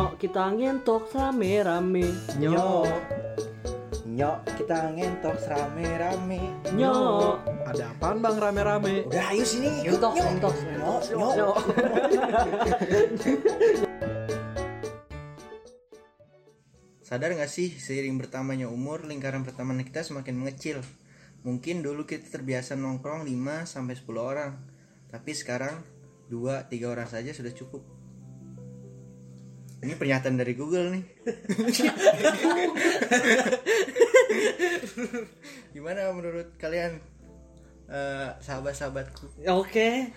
Nyok kita ngentok rame-rame Nyok. Nyok. Kita ngentok rame-rame Nyok. Ada apaan bang rame-rame? Udah ayo sini yuk, Ngentok, nyok. ngentok. Nyok nyok. Nyok. Sadar gak sih, seiring bertambahnya umur, lingkaran pertemanan kita semakin mengecil. Mungkin dulu kita terbiasa nongkrong 5 sampai 10 orang, tapi sekarang 2 3 orang saja sudah cukup. Ini pernyataan dari Google nih. Gimana menurut kalian eh, sahabat-sahabatku Ya, Oke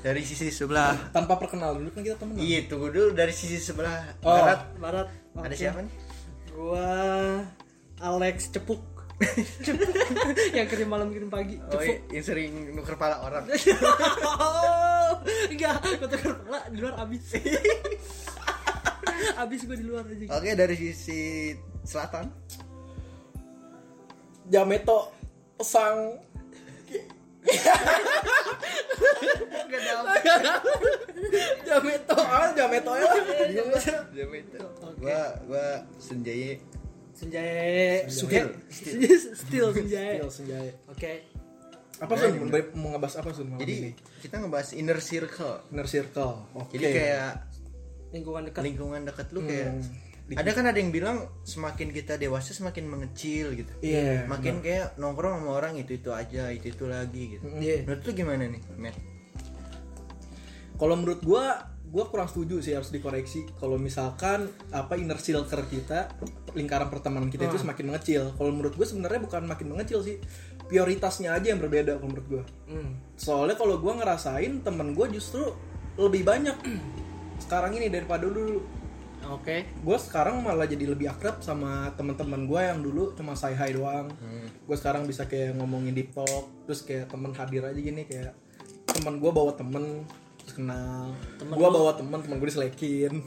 dari sisi sebelah? Tanpa perkenal dulu kan kita temen Iya, tunggu dulu dari sisi sebelah Oh. barat. Barat Ada Oke. siapa nih? Gua Alex Cepuk Cepuk Yang kirim malam kirim pagi Oh, Cepuk yang sering nuker pala orang. Oh, enggak, tukar kepala di luar abis. abis gue di luar aja. Oke dari sisi selatan? Jameto Sang Jameto ah Jameto ya. Jam itu gua gua senjaya Senjaya, Still. still Senjaya. Still Senjaya Oke. Apa Sun? Mau mau ngebahas apa malam jadi ini? kita ngebahas inner circle. Inner Circle. Oke. Jadi kayak Lingkungan dekat. lingkungan dekat lu kayak Hmm. ada kan ada yang bilang semakin kita dewasa semakin mengecil gitu. Iya makin kayak nongkrong sama orang itu itu aja itu itu lagi gitu. Iya. menurut lu gimana nih Matt Kalau menurut gua gua kurang setuju sih harus dikoreksi. Kalau misalkan apa inner circle kita lingkaran pertemanan kita itu semakin mengecil. Kalau menurut gue sebenarnya bukan makin mengecil sih. Prioritasnya aja yang berbeda kalau menurut gue Hmm. soalnya kalau gua ngerasain temen gue justru lebih banyak sekarang ini daripada dulu. Oke. gue sekarang malah jadi lebih akrab sama teman-teman gue yang dulu cuma say hi doang. Gue sekarang bisa kayak ngomongin deep talk terus kayak temen hadir aja gini kayak teman gue bawa temen terus kenal. Gue bawa temen temen gue diselekin.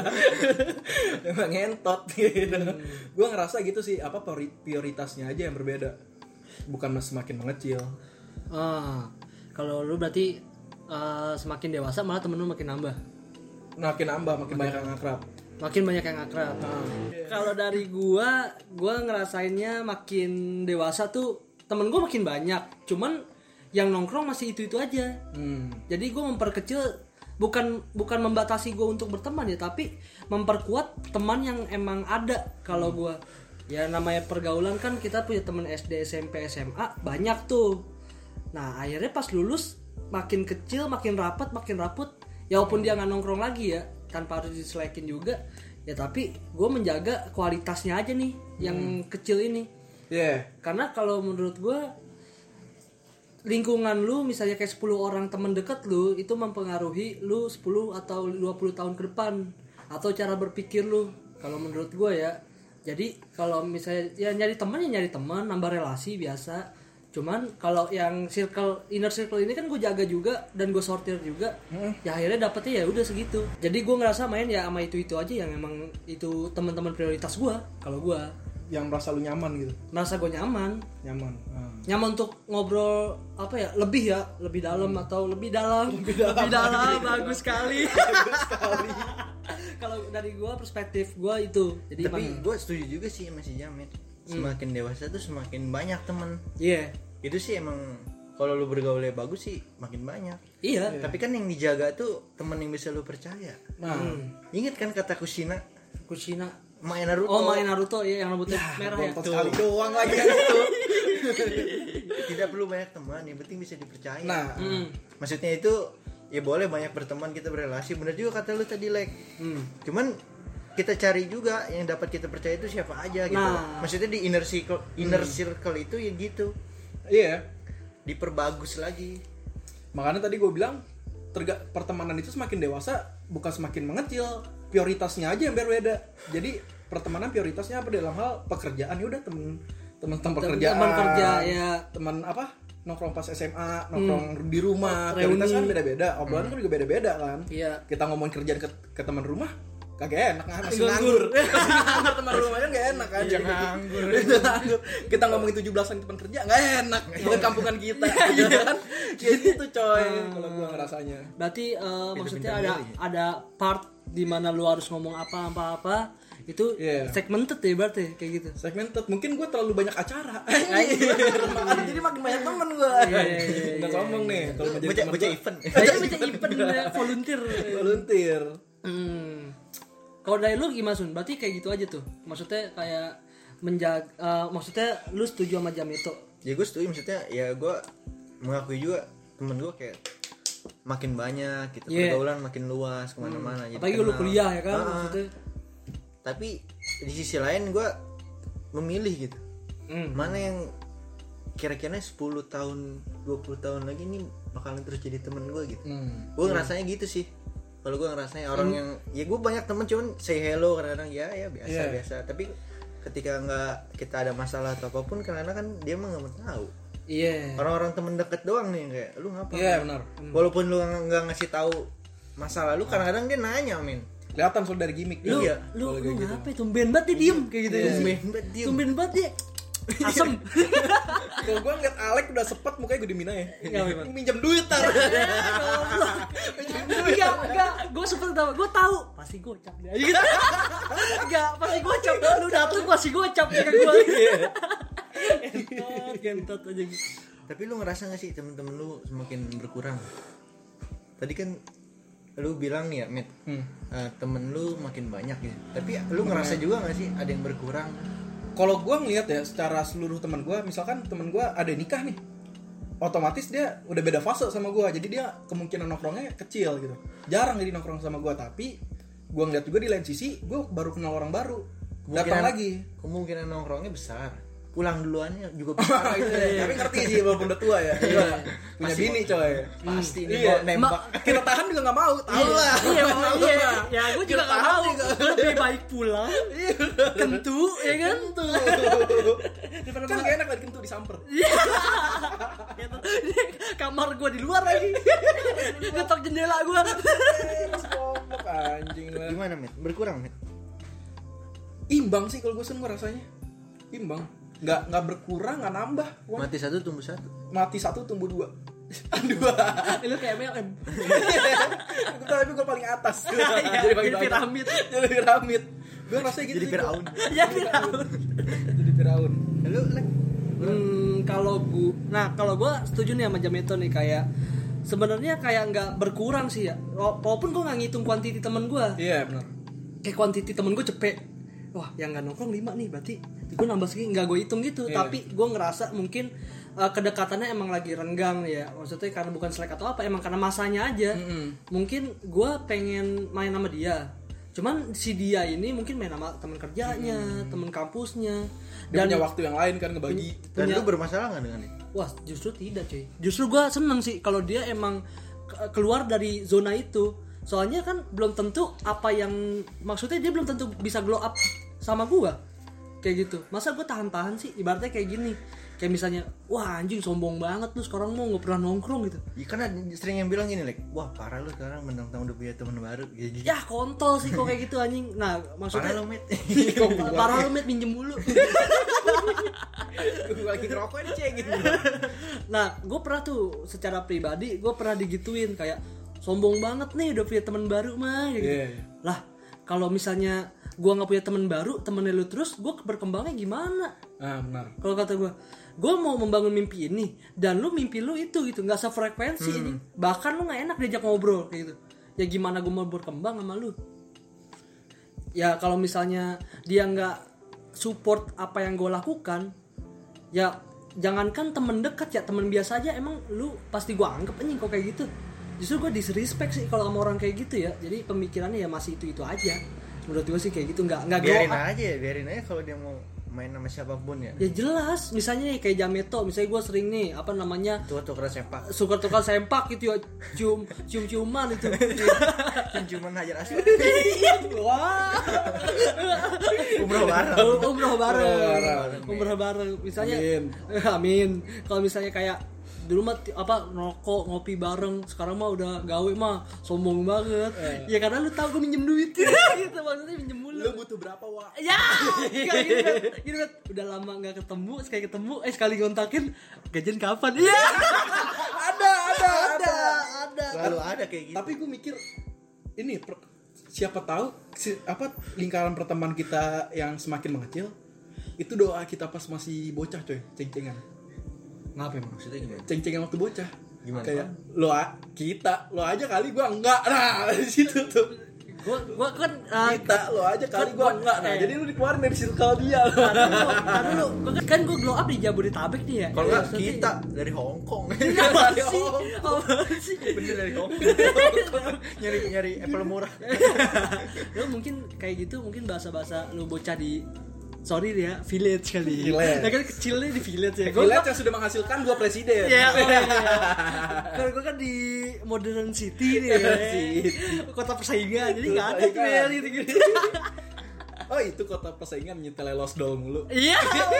Emang ngentot gitu. Gue ngerasa gitu sih apa priori- prioritasnya aja yang berbeda. Bukan semakin mengecil. Ah, kalau lu berarti eh, semakin dewasa malah temen lu makin nambah. makin nambah makin banyak yang akrab Makin banyak yang akrab. Kalau dari gua, gua ngerasainnya makin dewasa tuh temen gua makin banyak. Cuman yang nongkrong masih itu-itu aja. hmm. Jadi gue memperkecil bukan bukan membatasi gue untuk berteman ya, tapi memperkuat teman yang emang ada. Kalau gue ya namanya pergaulan kan kita punya teman SD, SMP, SMA banyak tuh. Nah akhirnya pas lulus makin kecil, makin rapat, makin raput. Ya walaupun dia nggak nongkrong lagi ya, tanpa harus diselekin juga. Ya tapi gue menjaga kualitasnya aja nih, yang kecil ini. yeah Karena kalau menurut gue lingkungan lu misalnya kayak 10 orang temen deket lu itu mempengaruhi lu 10 atau 20 tahun ke depan atau cara berpikir lu kalau menurut gue ya jadi kalau misalnya ya nyari teman ya nyari teman nambah relasi biasa cuman kalau yang circle inner circle ini kan gue jaga juga dan gue sortir juga. Ya akhirnya dapetnya ya udah segitu. Jadi gue ngerasa main ya sama itu itu aja yang emang itu teman-teman prioritas gue kalau gue yang merasa lu nyaman gitu? Merasa gue nyaman. Nyaman Ah. nyaman untuk ngobrol apa ya lebih ya lebih dalam atau lebih dalam. Lebih dalam, bagus sekali. Kalau dari gua perspektif gua itu. Jadi tapi gue setuju juga sih sama si Jamet semakin dewasa tuh semakin banyak temen. Iya. Itu sih emang kalau lu bergaulnya bagus sih makin banyak. Iya. Tapi kan yang dijaga tuh temen yang bisa lu percaya. Nah. Ingat kan kata Kushina? Kushina. Main Naruto. Oh main Naruto ya yang rambutnya merah ya. sekali doang lagi kan itu. Tidak perlu banyak teman yang penting bisa dipercaya. Nah. Hmm. maksudnya itu ya boleh banyak berteman kita berrelasi. Bener juga kata lu tadi like Hmm. cuman kita cari juga yang dapat kita percaya itu siapa aja gitu. Nah. maksudnya di inner circle inner circle itu ya gitu. Iya. Diperbagus lagi. Makanya tadi gue bilang terga pertemanan itu semakin dewasa bukan semakin mengecil. Prioritasnya aja yang berbeda. Jadi pertemanan prioritasnya apa? Dalam hal pekerjaan. Ya udah temen teman teman pekerjaan. teman kerja, ya. teman apa? Nongkrong pas SMA nongkrong di rumah. Prioritas kan beda-beda. Obrolan kan juga beda-beda kan. Iya. Kita ngomongin kerjaan ke, ke teman rumah kagak enak kan masih Nganggur. nganggur masih nganggur teman rumah kan gak enak kan Iya, nganggur. kita ngomongin 17an teman kerja nggak enak. Bukan kampungan kita. Gitu kan? Kayak gitu coy kalau gua ngerasanya. Berarti eh, maksudnya ada ada part di mana lu harus ngomong apa apa apa. Itu Iya. segmented ya berarti kayak gitu. Segmented. Mungkin gue terlalu banyak acara. Jadi makin banyak temen gue Iya, iya, iya, nggak sombong nih kalau Baca baca event. baca event ya, volunteer. Volunteer. Hmm. Kalau dari lu gimana sun? Berarti kayak gitu aja tuh. Maksudnya kayak menjaga eh, maksudnya lu setuju sama jam itu? Ya gue setuju. Maksudnya ya gue mengakui juga temen gue kayak makin banyak gitu. Iya. pergaulan makin luas ke mana-mana. Jadi apalagi lu kuliah ya kan Ah, maksudnya. Tapi di sisi lain gue memilih gitu. Hmm. mana yang kira-kira 10 tahun 20 tahun lagi nih bakalan terus jadi temen gue gitu. Hmm. gue ngerasanya gitu sih kalau gue ngerasanya orang yang ya gue banyak temen cuman say hello kadang-kadang ya ya biasa Iya. biasa. Tapi ketika nggak kita ada masalah atau apa pun kadang-kadang kan dia mah nggak mau tahu. Iya. Orang-orang temen deket doang nih kayak lu ngapa? Iya benar. Walaupun lu nggak ngasih tahu masa lalu kadang-kadang dia nanya min. Kelihatan soal dari gimmick. Lu Iya, lu lu gitu. ngapa tumben banget dia diem kayak gitu ya. Tumben banget diem. tumben banget dia asem. Kalau gue ngeliat Alek udah sepet mukanya gue dimina ya. Memang. minjem duit tar. Enggak enggak. Gue sempet tau. Gue tahu pasti gocap dia. Gitu enggak pasti gocap. Lu datang pasti gocap ya ke gue gentot aja. Gitu tapi lu ngerasa gak sih temen-temen lu semakin berkurang? Tadi kan lu bilang nih ya mit Hmm. eh, temen lu makin banyak gitu. Tapi lu ngerasa juga gak sih ada yang berkurang kalau gue ngeliat ya secara seluruh teman gue misalkan teman gue ada nikah nih otomatis dia udah beda fase sama gue jadi dia kemungkinan nongkrongnya kecil gitu. Jarang jadi nongkrong sama gue tapi gue ngeliat juga di lain sisi gue baru kenal orang baru. Datang lagi. kemungkinan nongkrongnya besar pulang duluannya juga besar gitu ya. tapi ngerti sih walaupun udah tua ya. Gua punya bini coy. pasti nih iya. mau nembak. Kita tahan juga nggak mau tahu lah. Iya iya. ya gue juga gak mau. lebih baik pulang. Kentu ya kan? Kan gak enak lagi kentu disamper. Kamar gue di luar lagi. Ngetok jendela gue Ngomong anjing lah. Gimana mit? Berkurang mit? Imbang sih kalau gue sen rasanya. Imbang nggak nggak berkurang nggak nambah. Wah, mati satu tumbuh satu. Mati satu tumbuh dua. Dua. Lu kayak MLM gue tapi gue paling atas. Iya, jadi bagi-bagi. piramid. jadi piramid. Gue rasanya gitu jadi Firaun ya tahu jadi Firaun lu? Hmm, kalau gua, nah kalau gua setuju nih sama Jameto nih kayak sebenarnya kayak nggak berkurang sih ya. Wa- Walaupun gua nggak ngitung kuantiti temen gua, iya benar. Kayak kuantiti temen gua cepet. Wah, yang nggak nongkrong lima nih, berarti gua nambah segini nggak gue hitung gitu. Iya. Tapi gua ngerasa mungkin uh, kedekatannya emang lagi renggang ya. Maksudnya karena bukan selek atau apa, emang karena masanya aja. Mm-mm. Mungkin gua pengen main sama dia. Cuman si dia ini mungkin main sama teman kerjanya, teman kampusnya. dia punya waktu yang lain kan ngebagi dan Punya- lu bermasalah nggak dengan itu Wah justru tidak cuy Justru gue seneng sih kalau dia emang ke- keluar dari zona itu Soalnya kan belum tentu apa yang Maksudnya dia belum tentu bisa glow up sama gue Kayak gitu. Masa gue tahan-tahan sih? Ibaratnya kayak gini. Kayak misalnya Wah anjing sombong banget lu sekarang mau gak pernah nongkrong gitu. Ya, karena sering yang bilang gini like wah parah lu sekarang mentang-mentang udah punya teman baru gitu. Ya kontol sih kok kayak gitu anjing. Nah parah maksudnya lu mit. Parah lu met minjem mulu. Gue lagi ngerokok nih cek gitu Nah, gue pernah tuh secara pribadi gue pernah digituin kayak sombong banget nih udah punya teman baru mah kayak gitu. Iya, iya. Lah, kalau misalnya gue nggak punya teman baru, temennya lu terus, gue berkembangnya gimana? ah benar Kalau kata gue, gue mau membangun mimpi ini dan lu mimpi lu itu gitu, nggak sefrekuensi ini. Bahkan lu nggak enak diajak ngobrol kayak gitu. Ya gimana gue mau berkembang sama lu? Ya kalau misalnya dia nggak support apa yang gue lakukan, ya jangankan temen dekat ya temen biasa aja emang lu pasti gue anggap anjing kok kayak gitu justru gue disrespect sih kalau sama orang kayak gitu ya jadi pemikirannya ya masih itu itu aja menurut gue sih kayak gitu nggak nggak biarin up. aja biarin aja kalau dia mau main sama siapa pun ya. Ya jelas misalnya nih kayak Jameto misalnya gue sering nih apa namanya tua tukeran sepak. suka tukar sempak gitu ya cium cium ciuman itu. Cuman hajar asli wah. Umroh bareng. Umroh bareng. Bareng. umroh bareng. Misalnya Amin. amin. Kalau misalnya kayak dulu mah apa ngerokok ngopi bareng sekarang mah udah gawe mah sombong banget. Ya karena lu tahu gue minjem duit. Gitu maksudnya minjem mulu. Lu butuh berapa wa? Ya kayak gini Bet. gini Bet. udah lama nggak ketemu sekali ketemu eh sekali ngontakin gajian kapan? Iya. Ada ada ada. Ada selalu ada kayak gitu. Tapi gue mikir ini per- siapa tahu si- apa lingkaran pertemanan kita yang semakin mengecil itu doa kita pas masih bocah coy ceng-cengan Ngapa emang? maksudnya gimana ceng-cengan waktu bocah Gimana? kayak lo a- kita lo aja kali gua enggak nah di situ tuh Gua gua kan ah, kita lo aja kali kan gua gua- enggak nah eh. jadi lu dikeluarin dari circle dia lo dulu. Gua kan- kan gue glow up di Jabodetabek nih ya. kalau nggak Maksudnya- kita dari Hong Kong Apa sih? Apa sih? bener dari Hong Kong nyari nyari apple murah Lu mungkin kayak gitu mungkin bahasa-bahasa lu bocah di sorry ya village kali. Village. Ya kan kecilnya di village ya. Gua lihat yang sudah menghasilkan dua presiden Ya, oh iya. Kalau gue kan di modern city nih ya. Kota persaingan, jadi nggak ada tuh ya gitu-gitu. oh itu kota persaingan nyetel los doll mulu Iya,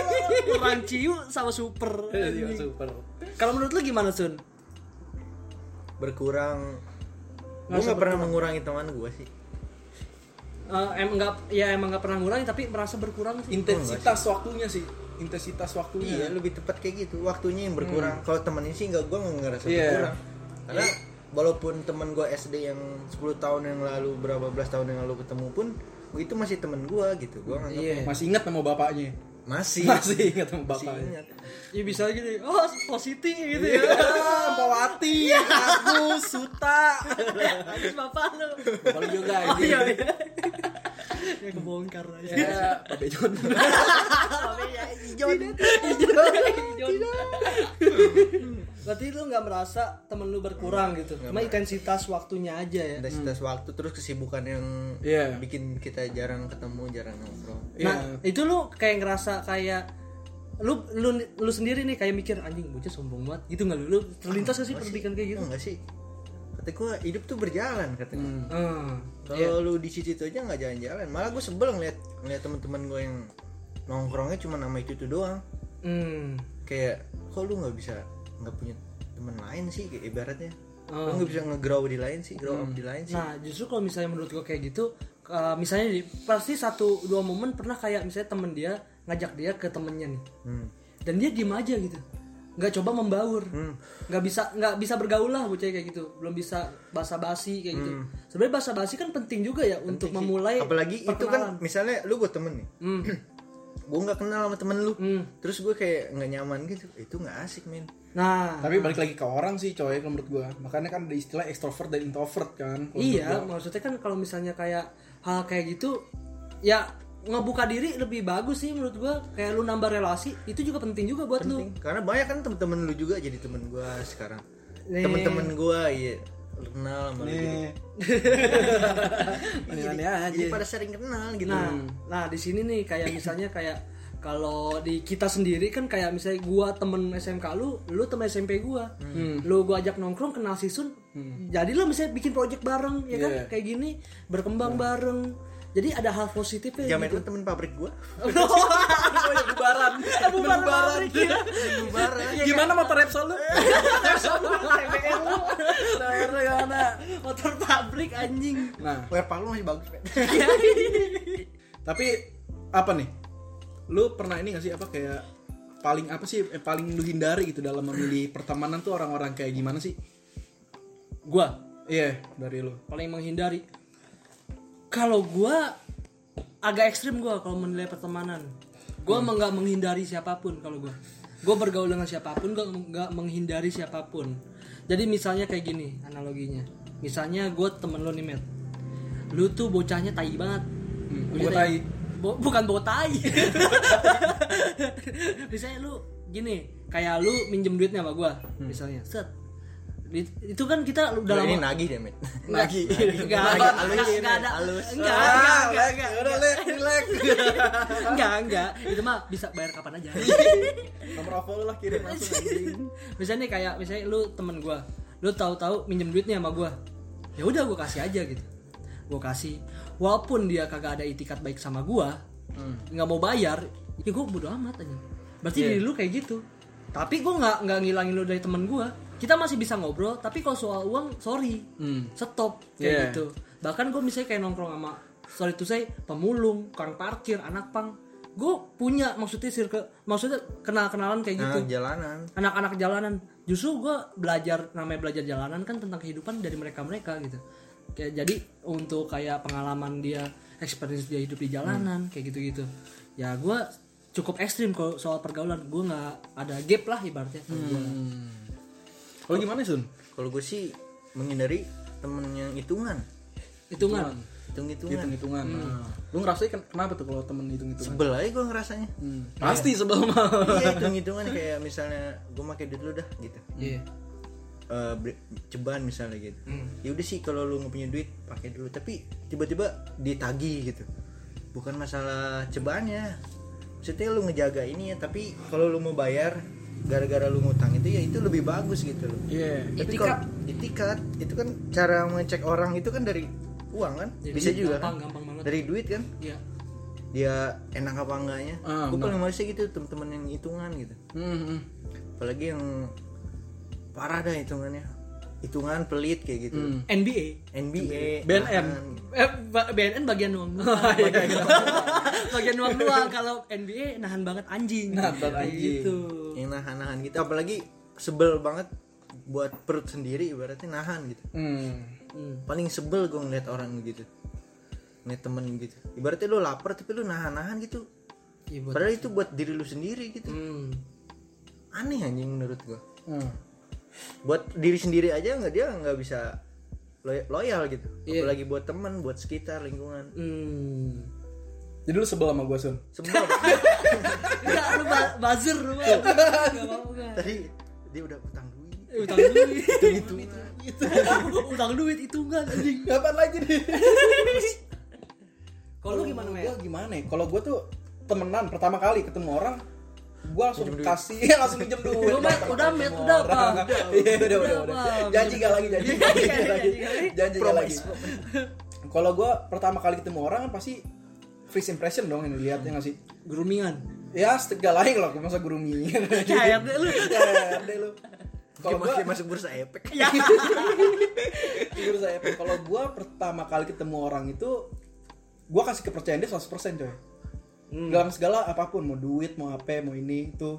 orang ciu sama super. Iya, super Kalau menurut lu gimana Sun? berkurang gue nggak pernah mengurangi teman gue sih Eh, emang nggak ya emang nggak pernah ngurangi tapi merasa berkurang sih. intensitas waktunya sih. Intensitas waktunya. Iya lebih tepat kayak gitu. Waktunya yang berkurang. Kalau temen ini sih nggak gue nggak ngerasa Iya. berkurang. Karena walaupun temen gue SD yang 10 tahun yang lalu berapa belas tahun yang lalu ketemu pun itu masih temen gue gitu. Gue nganggap Iya. masih ingat nama bapaknya masih masih ingat sama masih bapaknya ingat Ya bisa gitu. Oh, positif gitu ya. Iya, Pawati, Agus, Suta. Habis bapak lu. Bapak lu juga Oh ini. iya iya. Ya kebongkar aja. Ya, Pak Bejon. ya Ijon. Ijon. Berarti lu nggak merasa temen lu berkurang gitu. Cuma intensitas waktunya aja ya. intensitas waktu terus kesibukan yang Iya. bikin kita jarang ketemu jarang nongkrong Nah, itu lu kayak ngerasa kayak lu lu lu sendiri nih kayak mikir anjing bocah sombong banget gitu nggak lu lu terlintas gak sih pendidikan kayak gitu gitu enggak sih kata gue hidup tuh berjalan kata gue Hmm. kalau lu di situ aja nggak jalan-jalan. Malah gue sebel ngeliat ngeliat teman-teman gue yang nongkrongnya cuma nama itu tuh doang. Hmm. kayak kok lu nggak bisa nggak punya teman lain sih kayak ibaratnya? Oh. lu nggak bisa nge-grow di lain sih grow up di lain sih. Nah, justru kalau misalnya menurut gue kayak gitu, uh, misalnya di, pasti satu dua momen pernah kayak misalnya temen dia ngajak dia ke temennya nih, Hmm. dan dia diem aja gitu, nggak coba membaur, Hmm. nggak bisa nggak bisa bergaul lah bocah kayak gitu, belum bisa basa-basi kayak gitu. Sebenarnya basa-basi kan penting juga ya untuk memulai. apalagi itu kan perkenalan. misalnya lu gue temen nih Hmm. gue nggak kenal sama temen lu Hmm. terus gue kayak nggak nyaman gitu itu nggak asik men Nah, Tapi balik lagi ke orang sih coy kalau menurut gua. Makanya kan ada istilah extrovert dan introvert kan. iya, maksudnya kan kalau misalnya kayak hal kayak gitu, ya ngebuka diri lebih bagus sih menurut gua. Kayak lu nambah relasi itu juga penting juga buat lu. penting karena banyak kan temen-temen lu juga jadi temen gue sekarang temen-temen gue iya lu kenal sama lu gitu. Nih. jadi, aja. jadi pada sering kenal gitu Nah, nah di sini nih kayak misalnya kayak kalau di kita sendiri kan kayak misalnya gua temen SMK lu, lu temen SMP gua, lu gua ajak nongkrong kenal si Sun, jadilah misalnya bikin project bareng, ya kan Iya. kayak gini berkembang bareng, jadi ada hal positifnya. Jamet gitu. lu temen pabrik gue Bubaran. Bubar pabrik ya. bubaran Gimana motor Repsol lu? TBR lu. Motor pabrik anjing. Nah, Werpal lu masih bagus tapi apa nih? Lu pernah ini gak sih apa kayak paling apa sih eh, paling lu hindari gitu dalam memilih pertemanan tuh orang-orang kayak gimana sih? Gua Iya, dari lu. paling menghindari kalau gua agak ekstrim gua kalau menilai pertemanan. Gua emang nggak menghindari siapa pun kalau gua. Gua bergaul dengan siapa pun gua nggak menghindari siapa pun. Jadi misalnya kayak gini analoginya. Misalnya gua temen lu nih Matt lu tuh bocahnya tai banget. Hmm, Bocah tai. Bo- bukan bawa tai. Misalnya lu gini kayak lu minjem duitnya sama gua misalnya. Set itu kan kita udah Lu lama ini nagih deh met Nagih. Enggak, Nagih, enggak, ada. halus. Enggak, enggak, enggak. Udah, Lek, relax. Enggak, enggak. Itu mah bisa bayar kapan aja. Nomor apa lu lah kirim langsung anjing. misalnya kayak misalnya lu temen gua, lu tahu-tahu minjem duitnya sama gua. Ya udah gua kasih aja gitu. Gua kasih. Walaupun dia kagak ada itikat baik sama gua, nggak mau bayar, ya gua bodo amat aja. Berarti Iya. diri lu kayak gitu. Tapi gua nggak nggak ngilangin lu dari temen gua. Kita masih bisa ngobrol, tapi kalau soal uang, sorry, Hmm. stop kayak Yeah. gitu. Bahkan gue misalnya kayak nongkrong sama sorry to say pemulung, tukang parkir, anak pang. Gue punya maksudnya circle, maksudnya kenal-kenalan kayak gitu. nah jalanan Anak-anak jalanan. Justru gue belajar namanya belajar jalanan kan tentang kehidupan dari mereka-mereka gitu. kayak jadi untuk kayak pengalaman dia experience dia hidup di jalanan kayak gitu-gitu ya gue cukup ekstrim kalau soal pergaulan gue nggak ada gap lah ibaratnya gua. Kalau gimana Sun? Kalau gue sih menghindari temen yang hitungan. hitungan Hitung-hitungan. Hitung-hitungan. Nah, lu ngerasain ken- kenapa tuh kalau temen hitung-hitungan? Sebel aja gue ngerasanya. Hmm. Pasti sebel mah. iya hitung-hitungan kayak misalnya gue pakai duit lu dah gitu. Iya. Eh, ber- cobaan misalnya gitu. Ya udah sih kalau lu nggak punya duit pakai dulu. Tapi tiba-tiba ditagih gitu. Bukan masalah cobaannya. Maksudnya lu ngejaga ini ya. Tapi kalau lu mau bayar gara-gara lu ngutang itu ya itu lebih bagus gitu loh. Iya. Tapi Itikat. kalau itikat itu kan cara mengecek orang itu kan dari uang kan Jadi bisa juga gampang, kan gampang banget. dari duit kan Iya. dia enak apa enggaknya Ah, gue paling males gitu temen-temen yang hitungan gitu Hmm, hmm. apalagi yang parah dah hitungannya hitungan pelit kayak gitu Hmm. NBA NBA BNN. eh, BNN bagian nuang nuang bagian, bagian nuang nuang kalau NBA nahan banget anjing Nahan banget Kayak anjing. gitu yang nahan-nahan gitu apalagi sebel banget buat perut sendiri ibaratnya nahan gitu Hmm. Hmm. paling sebel gue ngeliat orang gitu ngeliat temen gitu ibaratnya lu lapar tapi lu nahan-nahan gitu buat- padahal itu buat diri lu sendiri gitu Hmm. aneh anjing menurut gue Hmm. buat diri sendiri aja nggak dia nggak bisa loy- loyal gitu Iya. apalagi buat teman buat sekitar lingkungan Hmm. Jadi lu sebel sama gue Sun? sebel Enggak, lu ba- buzzer lu. Enggak enggak. tadi dia udah utang duit Eh, Utang duit. itu itu Utang duit hitungan anjing. Kapan lagi nih? Kalau lu gimana, Gue gimana ya? Kalau gue tuh temenan pertama kali ketemu orang gue langsung kasih langsung minjem duit Lu, Met, Pertama udah, Met, udah. Udah, Iya udah udah udah, udah Bang. janji gak lagi janji janji gak lagi janji lagi. janji gak lagi kalau gue pertama kali ketemu orang kan pasti first impression dong yang dilihatnya nggak sih Grooming-an. ya segala lain lah masa grooming Kayak deh lu. ya deh lu kalau masih masuk bursa efek Ya. saya Pe, kalau gue pertama kali ketemu orang itu gue kasih kepercayaan dia 100% coy Hmm. dalam segala apa pun mau duit mau apa mau ini itu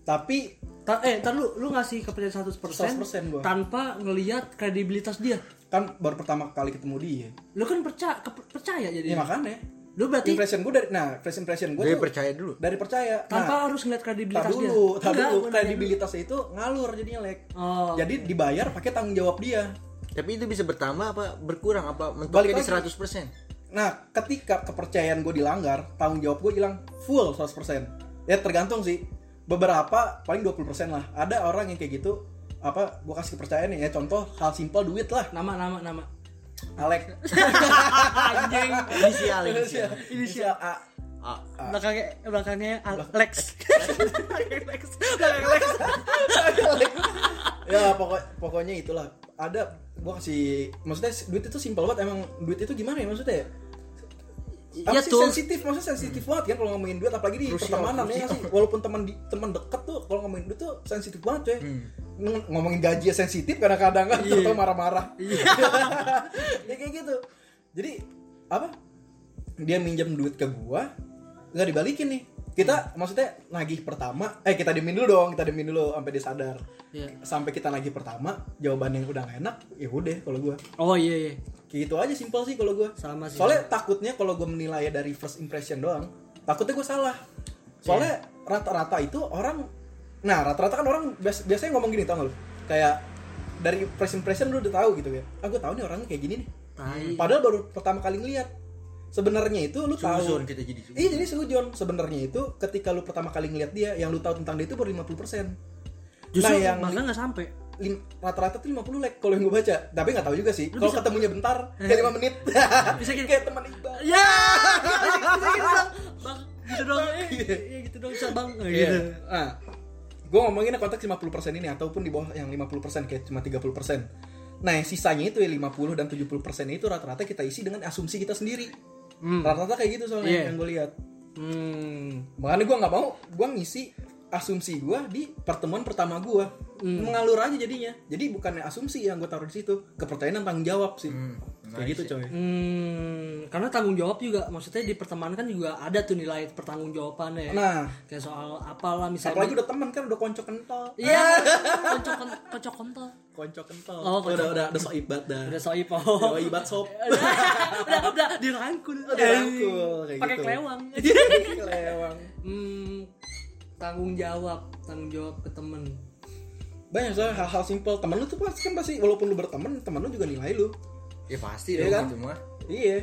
tapi Ta- eh, ntar lu lu ngasih kepercayaan 100%, 100% gua. tanpa ngelihat kredibilitas dia. kan baru pertama kali ketemu dia Lu kan percaya percaya jadi. ya makanya Lu berarti impression gue dari nah first impression gue dia tuh percaya dulu dari percaya tanpa nah, harus ngeliat kredibilitas dia. dulu tar Enggak, dulu kredibilitasnya itu ngalur jadinya lek Oh. jadi dibayar pakai tanggung jawab dia tapi itu bisa bertambah apa berkurang apa mentoknya di lagi. 100% Nah, ketika kepercayaan gue dilanggar, tanggung jawab gue hilang full 100%. Ya tergantung sih. Beberapa paling 20% lah. Ada orang yang kayak gitu apa gue kasih kepercayaan nih ya contoh hal simpel duit lah nama nama nama. Alek Anjing. inisial inisial inisial A Ah, Belakangnya belakangnya Alex. Lex. Belakang Lex. ya pokok pokoknya itulah ada gue kasih maksudnya duit itu simpel banget emang duit itu gimana ya maksudnya ya apa Ya sih tuh. sensitif maksudnya sensitif banget kan kalau ngomongin duit apalagi di Krusial, pertemanan ya krusial. nggak sih walaupun teman di teman deket tuh kalau ngomongin duit tuh sensitif banget ya Hmm. ngomongin gaji ya sensitif kadang-kadang kan Iya. atau marah-marah ya kayak gitu jadi apa dia minjem duit ke gua nggak dibalikin nih kita maksudnya nagih pertama eh kita diemin dulu dong kita diemin dulu sampai dia sadar Iya. sampai kita nagih pertama jawaban yang udah gak enak ya udah kalau gua Oh iya iya. Kayak gitu aja simpel sih kalau gua Sama sih. soalnya takutnya kalau gua menilai dari first impression doang takutnya gua salah soalnya Iya. rata-rata itu orang nah rata-rata kan orang bias- biasanya ngomong gini tau gak lu kayak dari first impression lu udah tahu gitu ya ah gua tahu nih orangnya kayak gini nih Tai. padahal baru pertama kali ngeliat sebenarnya itu lu tahu kita jadi. Iya jadi sujon sebenarnya itu ketika lu pertama kali ngeliat dia yang lu tahu tentang dia itu baru 50% Justru nah yang bahkan nggak sampai. Rata-rata tuh 50 like kalau yang gue baca tapi nggak tahu juga sih kalau ketemunya bentar kayak 5 menit Bisa gini. kayak teman Iqbal Ya. Bisa gitu dong. Bang, gitu dong. Eh, Iya gitu dong bisa Bang. Eh, Gitu. nah gue ngomonginnya konteks 50% ini ataupun di bawah yang 50% kayak cuma 30% nah yang sisanya itu ya 50 dan 70% itu rata-rata kita isi dengan asumsi kita sendiri Hmm. rata-rata kayak gitu soalnya Iya. yang gue lihat Hmm. makanya gue nggak mau gue ngisi asumsi gue di pertemuan pertama gue mengalur aja jadinya jadi bukannya asumsi yang gue taruh di situ kepercayaan dan tanggung jawab sih kayak gitu coy Hmm, karena tanggung jawab juga maksudnya di pertemanan kan juga ada tuh nilai pertanggung jawabannya. nah Kayak soal apalah misalnya. apalagi udah temen kan udah konco kentol Iya, kocok kocok kontol. konco kentol Oh, konco udah udah udah sok ibat dah Udah soip oh. udah ibat sop udah udah dirangkul. Oh, dirangkul, kayak Pakai gitu. kelewang. kelewang hmm, tanggung jawab, tanggung jawab ke temen. banyak soalnya hal-hal simpel temen lu tuh pasti kan pasti walaupun lu berteman temen lu juga nilai lu ya pasti Iya dong kan? itu mah iya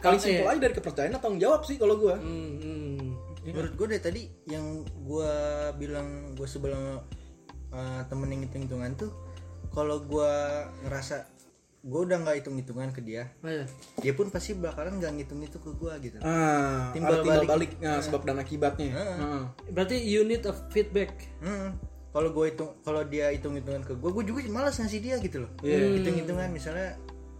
paling Iya. simpel aja dari kepercayaan atau tanggung jawab sih kalau gua Hmm, hmm. menurut gue dari tadi yang gue bilang gue sebelah uh, temen yang hitung hitungan tuh kalau gue ngerasa gue udah nggak hitung hitungan ke dia Ayo. dia pun pasti bakalan nggak ngitung itu ke gue gitu ah Timbal timbal balik. balik, Nah, sebab dan akibatnya Heeh. Heeh. Berarti you need a feedback. Hmm. Kalau gue hitung, kalau dia hitung hitungan ke gue, gue juga malas ngasih dia gitu loh. Iya. Hitung hitungan misalnya,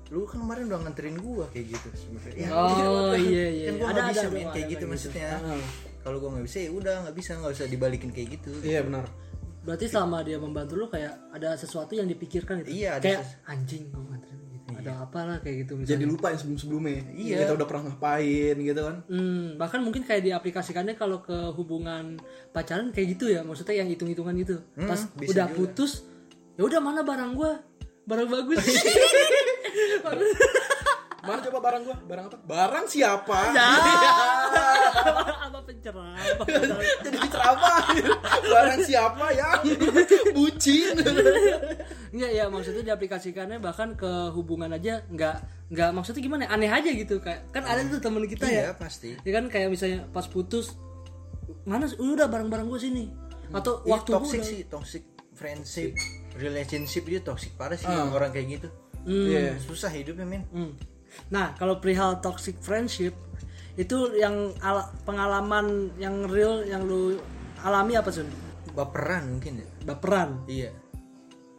lu kan kemarin udah nganterin gue kayak gitu. sebenarnya. Ya, Oh, kan- iya, iya. Kan gue Ada, nggak bisa ada, main ada kayak gitu kayak gitu. maksudnya. Heeh. Kalau gue nggak bisa ya udah nggak bisa nggak usah dibalikin kayak gitu. iya benar Berarti selama dia membantu lu kayak ada sesuatu yang dipikirkan itu. Iya, ada Kayak anjing gua nganterin gitu. Ada apa lah kayak gitu jadi misalnya. lupa yang sebelum sebelumnya Iya. kita udah pernah ngapain gitu kan Hmm, bahkan mungkin kayak diaplikasikannya kalau ke hubungan pacaran kayak gitu ya. Maksudnya yang hitung-hitungan itu. Pas bisa udah juga. putus, ya udah mana barang gua? Barang bagus. mana coba barang gua barang apa barang siapa Ya. apa pencerah? Apa pencerah? jadi ceramah barang siapa yang bucin Enggak ya maksudnya diaplikasikannya bahkan ke hubungan aja nggak nggak maksudnya gimana ya, aneh aja gitu kayak kan ada tuh temen kita ya Iya pasti. ya kan kayak misalnya pas putus mana udah barang-barang gue sini atau Iya, waktu gua toxic udah- sih, toxic friendship, relationship dia toxic parah sih Ah. orang kayak gitu. Hmm. Iya. Susah hidupnya men. Hmm. Nah, kalau perihal toxic friendship itu yang ala- pengalaman yang real yang lu alami apa sih? Baperan mungkin ya. Baperan. Iya.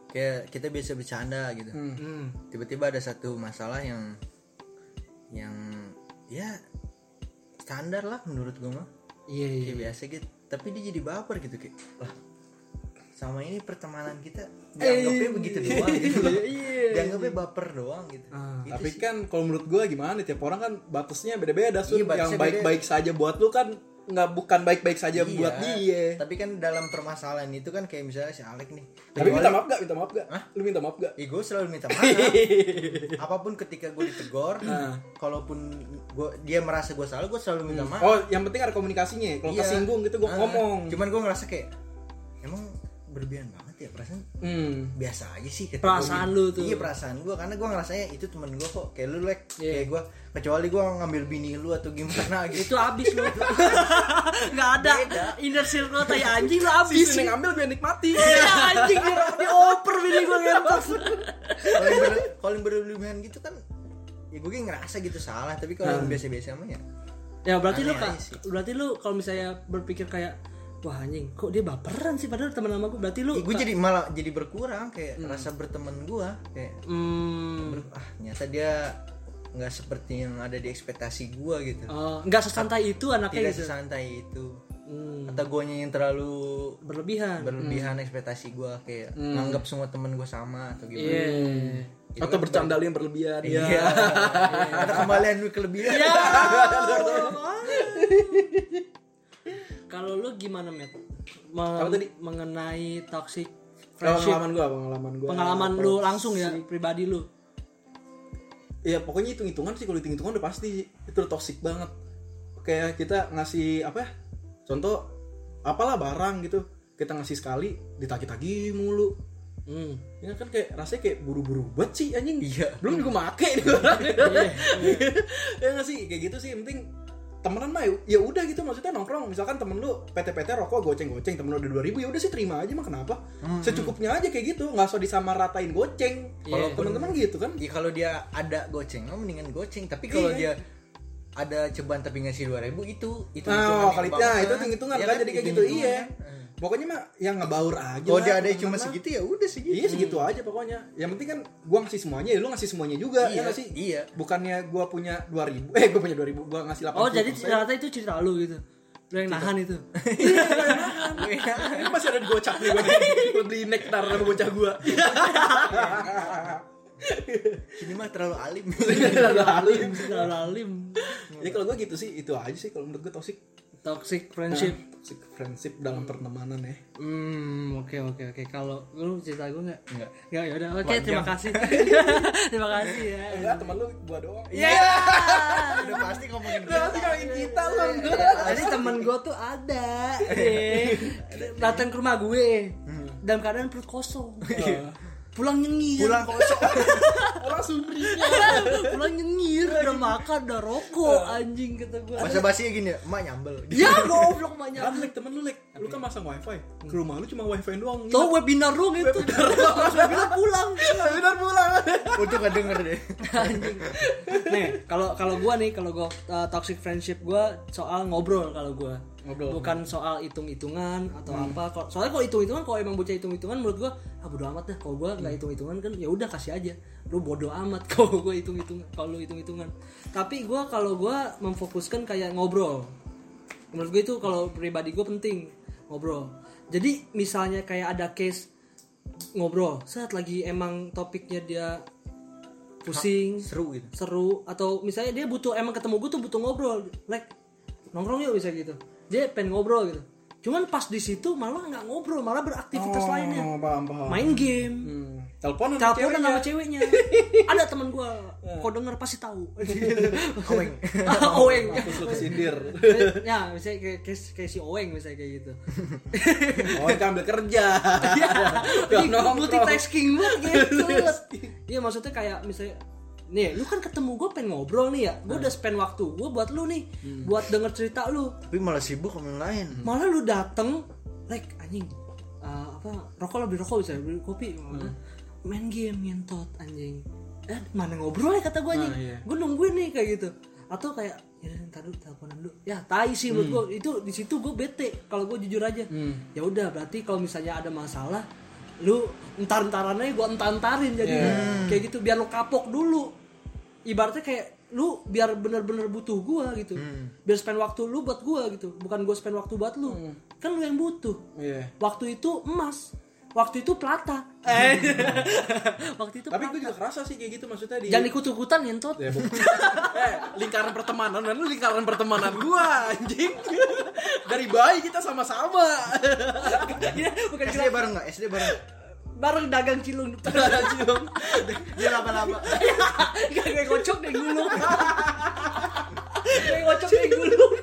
Kayak kita biasa bercanda gitu. Hmm. tiba-tiba ada satu masalah yang yang ya standar lah menurut gue mah Iya, iya. kayak biasa gitu tapi dia jadi baper gitu kayak lah sama ini pertemanan kita Eh, dianggapnya begitu doang gitu loh Iya. dianggapnya baper doang gitu Ah. Gitu tapi sih. kan kalau menurut gua gimana tiap orang kan batasnya beda-beda Sun. Iya, yang baik-baik saja buat lu kan nggak bukan baik-baik saja Iya. buat dia tapi kan dalam permasalahan itu kan kayak misalnya si Alek nih tapi minta maaf gak minta maaf gak lu minta maaf gak Ih, gue selalu minta maaf. Apa pun ketika gue ditegor, Nah. kalaupun gua, dia merasa gue salah, gue selalu minta maaf. oh yang penting ada komunikasinya kalau Iya. kesinggung gitu gua Ah, ngomong Cuman gue ngerasa kayak emang berlebihan banget ya perasaan hmm. biasa aja sih Perasaan gua lu tuh. Iya perasaan gue karena gue ngerasanya itu temen gue kok kayak lu lek Iya. kayak gue kecuali gue ngambil bini lu atau gimana gitu. Itu abis lu. Nggak ada inner circle tai anjing lu abis. Sini ngambil biar nikmati Iya anjing di, dioper bini gue ngentos. Kalau yang berlebihan gitu kan ya gue ngerasa gitu salah tapi kalau yang biasa-biasa mah ya Ya berarti lu kak, sih. berarti lu kalau misalnya berpikir kayak wah anjing. Kok dia baperan sih? Padahal teman sama gue berarti lu gue jadi malah jadi berkurang. Kayak rasa berteman gue kayak hmm, ber- ah ternyata dia nggak seperti yang ada di ekspektasi gue gitu. Oh, nggak sesantai itu anaknya tidak gitu? sesantai itu. Hmm, atau gue yang terlalu berlebihan? berlebihan ekspektasi gue kayak nganggap semua temen gue sama atau gimana. Iya. Itu atau kan bercanda lu yang berlebihan iya. Ya ada kembalian lu kelebihan. Ya. Kalau lu gimana, Matt? Me- Apa tadi? Mengenai toxic friendship. pengalaman gua pengalaman gua Pengalaman lu langsung ya, pribadi lu. ya pokoknya hitung hitungan sih kalau hitung hitungan udah pasti itu udah toxic banget kayak kita ngasih apa ya contoh apalah barang gitu kita ngasih sekali ditagi-tagi mulu Hmm. ya kan kayak rasanya kayak buru-buru banget sih anjing Iya. belum juga make nih orang Iya, ya nggak sih kayak gitu sih penting temenan mah ya udah gitu maksudnya nongkrong misalkan temen lu PT-PT rokok goceng-goceng temen lu udah 2000 ya udah sih terima aja mah kenapa secukupnya aja kayak gitu nggak usah disamaratain goceng kalau Iya. teman-teman gitu kan ya kalau dia ada goceng oh mendingan goceng tapi kalau Iya. dia ada ceban tapi ngasih 2000 itu itu Nah, hitungan kali banget. itu hitung-hitungan Iya kan jadi kayak gitu. Iya. kan. Pokoknya mah yang ngebaur aja. kalau dia ada teman-teman cuma segitu ya udah segitu Iya segitu aja pokoknya. Yang penting kan gua ngasih semuanya, ya lu ngasih semuanya juga, Iya, ya nggak sih? iya. Bukannya gua punya 2000, eh gua punya 2000, gua ngasih 80. Oh, jadi ternyata itu cerita lu gitu. lu yang nahan itu Ini masih ada di gocap nih gue beli nektar sama bocah gue. Ini mah terlalu alim. alim terlalu alim Ya kalau gue gitu sih, itu aja sih kalau menurut gue toxic. Toxic friendship Toxic friendship dalam pertemanan ya. Hmm, oke oke oke. Kalau lu cerita gue nggak? Enggak. Nggak, ya udah. Oke, terima kasih. terima kasih ya. Enggak, teman lu gua doang. Iya. Udah pasti ngomongin Berarti ngomongin kita lu. Jadi temen gue tuh ada, eh, datang ke rumah gue dalam keadaan perut kosong. Pulang nyengir. Pulang kosong. Orang sumri. Pulang nyengir, udah makan, udah rokok, anjing kata gue. Bahasa basinya gini ya, emak nyambel. Ya goblok banyak. Kan lek temen lu lek, lu kan masang wifi. Ke rumah lu cuma wifi doang. Tuh webinar gitu. Terus webinar pulang. Benar pulang. Untung gak denger deh. Anjing. Nih, kalau kalau gua nih, kalau gua uh, toxic friendship gua soal ngobrol kalau gua. Ngobrol. Bukan soal hitung-hitungan atau apa. Kalau soalnya kalau hitung-hitungan kalau emang bocah hitung-hitungan menurut gua ah bodo amat dah. Kalau gua nggak hitung-hitungan kan ya udah kasih aja. Lu bodo amat kalau gua hitung-hitungan. Kalau lu hitung-hitungan. Tapi gua kalau gua memfokuskan kayak ngobrol. Menurut gue itu kalau pribadi gue penting ngobrol. Jadi misalnya kayak ada case ngobrol, saat lagi emang topiknya dia pusing, Seru gitu. seru atau misalnya dia butuh emang ketemu gue tuh butuh ngobrol like nongkrong yuk bisa gitu dia pengen ngobrol gitu cuman pas di situ malah nggak ngobrol malah beraktivitas lainnya Oh, paham, paham. main game Hmm. Telepon sama teleponan ceweknya. sama ceweknya ada teman gue kau denger pasti tahu. Ah, Oweng Terus lu kesindir. ya misalnya kayak, kayak, kayak si Oweng misalnya kayak gitu Oh, kan ambil kerja. Nongkrong. multitasking banget gitu. Iya maksudnya kayak misalnya Nih, lu kan ketemu gue pengen ngobrol nih ya. Gue udah spend waktu gue buat lu nih, buat denger cerita lu. Tapi malah sibuk sama yang lain. Malah lu dateng, like anjing, uh, apa rokok lah beli rokok bisa beli kopi, main game ngentot anjing. Eh mana ngobrol ya kata gue anjing. Nah, iya. Gue nungguin nih kayak gitu. Atau kayak ya ntar dulu teleponan dulu. Ya tai sih menurut gue itu di situ gue bete kalau gue jujur aja. Ya udah berarti kalau misalnya ada masalah lu entar entaran aja gue entar entarin jadi kayak gitu biar lu kapok dulu. Ibaratnya kayak lu biar bener-bener butuh gua gitu. Biar spend waktu lu buat gua gitu bukan gua spend waktu buat lu. Kan lu yang butuh. Iya. waktu itu emas waktu itu plata eh waktu itu Tapi plata. gue juga kerasa sih kayak gitu maksudnya di jangan ikut-ikutan ngentot Ya, eh, lingkaran pertemanan dan lu lingkaran pertemanan gua anjing. Dari bayi kita sama-sama. Iya, bukan SD bareng nggak? SD bareng. bareng dagang cilung depan Cium. Dia laba-laba. Gak kayak kocok deh gulung kayak kocok deh gulung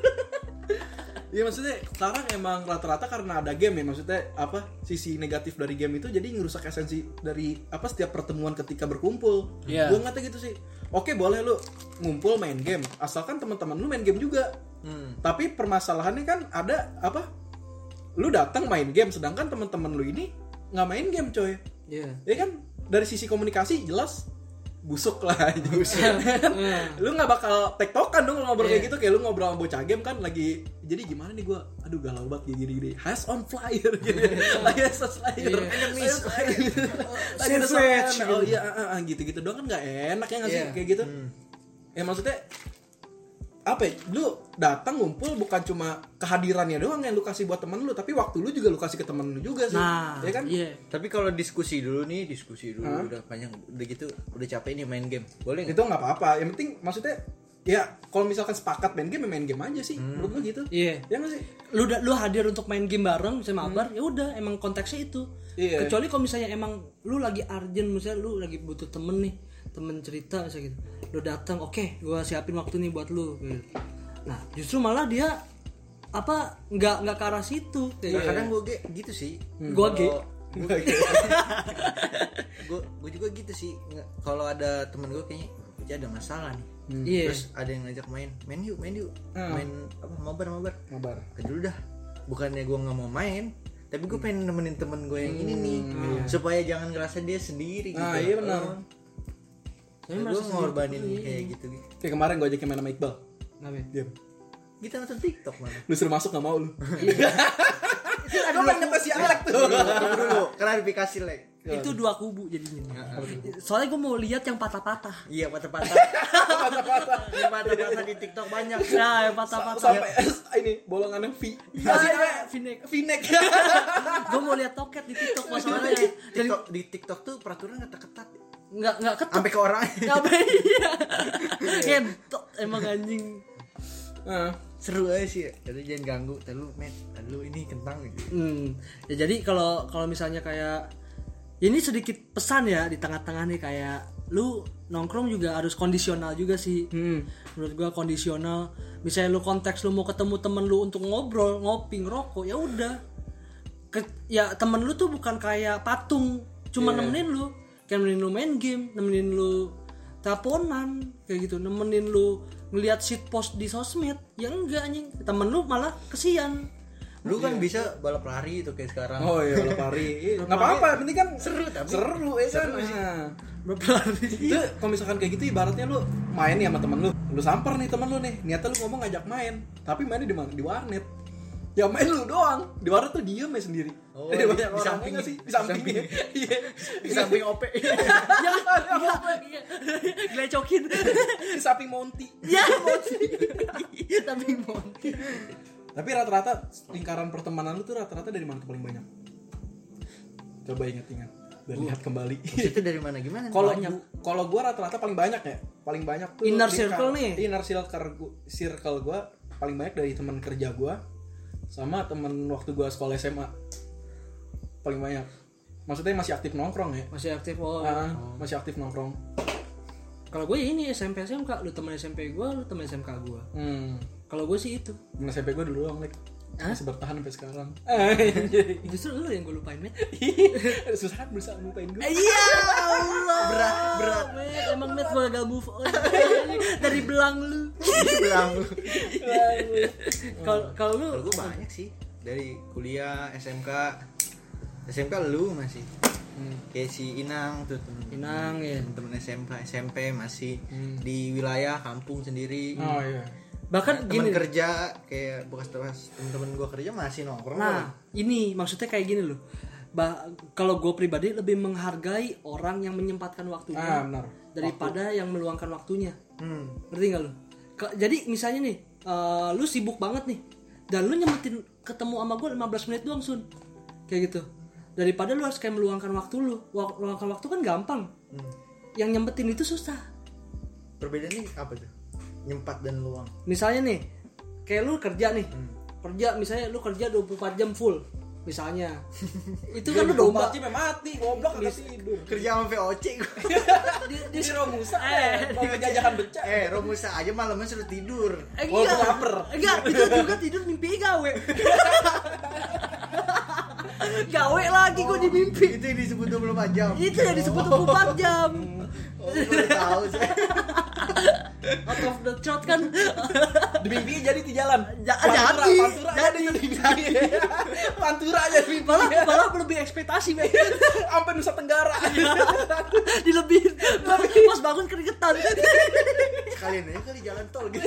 Ya maksudnya sekarang emang rata-rata karena ada game ya maksudnya apa sisi negatif dari game itu jadi ngerusak esensi dari apa setiap pertemuan ketika berkumpul. Iya. Gue ngata gitu sih. Oke boleh lu ngumpul main game asalkan teman-teman lu main game juga. Hmm. Tapi permasalahannya kan ada apa? Lu datang main game sedangkan teman-teman lu ini nggak main game coy. Iya Ya kan dari sisi komunikasi jelas busuk lah busuk. lu nggak bakal tektokan dong ngobrol kayak gitu kayak lu ngobrol sama bocah game kan lagi jadi gimana nih gua? Aduh galau banget gini gini has on flyer gitu. Lagi has on flyer. Enemies. lagi serangan. oh iya ah, ah, gitu gitu doang kan nggak enak ya nggak sih Iya. kayak gitu. Ya maksudnya apa ya, lu datang ngumpul bukan cuma kehadirannya doang yang lu kasih buat temen lu tapi waktu lu juga lu kasih ke temen lu juga sih. Nah ya kan? iya. Tapi kalau diskusi dulu nih, diskusi dulu udah panjang, udah gitu, udah capek nih main game. Boleh nggak? itu nggak apa-apa yang penting maksudnya ya kalau misalkan sepakat main game ya main game aja sih menurut gua gitu. Iya. Ya nggak sih? Lu da- lu hadir untuk main game bareng misalnya mabar ya udah emang konteksnya itu. Iya. kecuali kalau misalnya emang lu lagi urgent misalnya lu lagi butuh temen nih temen cerita misalnya gitu lu datang oke gua siapin waktu nih buat lu gitu. nah justru malah dia apa nggak nggak ke arah situ Nah, kayak kadang gue gitu sih. Gua ge. gue gue juga gitu sih. Kalau ada temen gue kayaknya "Bocah ada masalah nih. iya Terus ada yang ngajak main, main yuk, main yuk, Hmm. main apa mabar mabar. mabar Ke dulu dah. Bukannya gue nggak mau main, tapi gue pengen nemenin temen gue yang ini nih, supaya jangan ngerasa dia sendiri gitu. Ah, iya benar. Oh. Tapi gue ngorbanin kayak gitu gitu. kayak kemarin gua ajakin main sama Iqbal Ngapain? game Kita nonton TikTok mana? lu suruh masuk nggak mau lu Iya. Gua pengen ngetes si Alek tuh dulu, klarifikasi lek. itu dua kubu jadinya soalnya gue mau lihat yang patah-patah Iya patah-patah. patah-patah. Iya patah-patah di TikTok banyak. nah yang patah-patah Sampai ini bolongannya V. Iya, iya, V-neck. V-neck. gue mau lihat toket di TikTok masalahnya Di TikTok, di TikTok tuh peraturan kata ketat. Nggak nggak ketuk Sampai ke orang. Apa iya kentot emang anjing Nah, Seru aja sih. ya. Jadi jangan ganggu. Terlalu met, terlalu ini kentang gitu. Hmm, ya jadi kalau kalau misalnya kayak ini sedikit pesan ya di tengah-tengah nih kayak lu nongkrong juga harus kondisional juga sih. Menurut gua kondisional. Misalnya lu konteks lu mau ketemu temen lu untuk ngobrol, ngopi, ngerokok, ya udah. Ya temen lu tuh bukan kayak patung, cuma nemenin lu. Kayak nemenin lu main game, nemenin lu teleponan, kayak gitu, nemenin lu ngelihat shit post di sosmed. Ya enggak anjing, temen lu malah kesian. Lu kan bisa balap lari itu kayak sekarang. oh iya balap lari. Iya, Nggak apa-apa, penting kan Seru, tapi- seru ya kan. seru. Nah. berlari itu kalau misalkan kayak gitu ibaratnya lu main nih sama temen lu lu samper nih temen lu nih niatnya lu ngomong ngajak main tapi mainnya di mana di warnet ya main lu doang di warnet tuh diem ya sendiri Oh, Eh, di- banyak di samping- sih di samping samping. iya Di samping OP. ya ya gelecokin di samping Monty. Ya Monty. Tapi Monty. Tapi rata-rata lingkaran pertemanan lu tuh rata-rata dari mana tuh paling banyak? Coba ingat-ingat dan lihat kembali. Itu dari mana? Gimana? kalau kalau gua rata-rata paling banyak ya paling banyak tuh Inner circle nih. inner circle circle gua paling banyak dari teman kerja gua sama temen waktu gua sekolah SMA paling banyak. Maksudnya masih aktif nongkrong ya? Masih aktif oh. Ah, masih aktif nongkrong. Kalau gue ya ini SMP SMK lu teman SMP gue lu teman SMK gue hmm. Kalau gue sih itu. Temen SMP gua dulu doang like Hah? masih bertahan sampai sekarang. Justru lu yang gue lupain met. Susah berusaha lupain gue iya Allah. Berat, berat. Met, emang met gue gak move on. Dari belang lu. Bilang lu. kalau kalau lu Kalau gue banyak sih. Dari kuliah SMK SMK lu masih? Kayak si Inang tuh temen Inang ya temen SMK SMP masih di wilayah kampung sendiri. Oh iya. Bahkan temen gini. kerja kayak bekas-bekas temen-temen gue kerja masih nongkrong. Nah, ini maksudnya kayak gini loh. Ba kalau gue pribadi lebih menghargai orang yang menyempatkan waktunya ah benar. daripada yang meluangkan waktunya. hmm. Ngerti gak lo? Ke- jadi misalnya nih, eh, lu sibuk banget nih, dan lu nyempetin ketemu sama gue 15 menit doang sun, kayak gitu. Daripada lu harus kayak meluangkan waktu lu, meluangkan waktu kan gampang. Yang nyempetin itu susah. perbedaannya apa tuh? Nyempat dan luang. Misalnya nih, kayak lu kerja nih, kerja misalnya lu kerja 24 jam full, misalnya. itu kan lu domba. Mati mati goblok kagak tidur kerja sama VOC di, di, di Romusa Eh. mau jajakan becak eh Romusa aja malamnya suruh tidur Eh, Walaupun enggak. lapar. Enggak, itu juga tidur mimpi gawe. gawe lagi gue di mimpi. itu yang disebut 24 jam Itu yang disebut 24 jam. Oh, gue tahu sih Out of the throat kan. di mimpi jadi di jalan Ja- Pantura, jadi, pantura jadi. pantura aja mimpi Malah malah lebih ekspektasi men. sampai Nusa Tenggara Dilebihin. Pas bangun keringetan. sekalian aja kali jalan tol gitu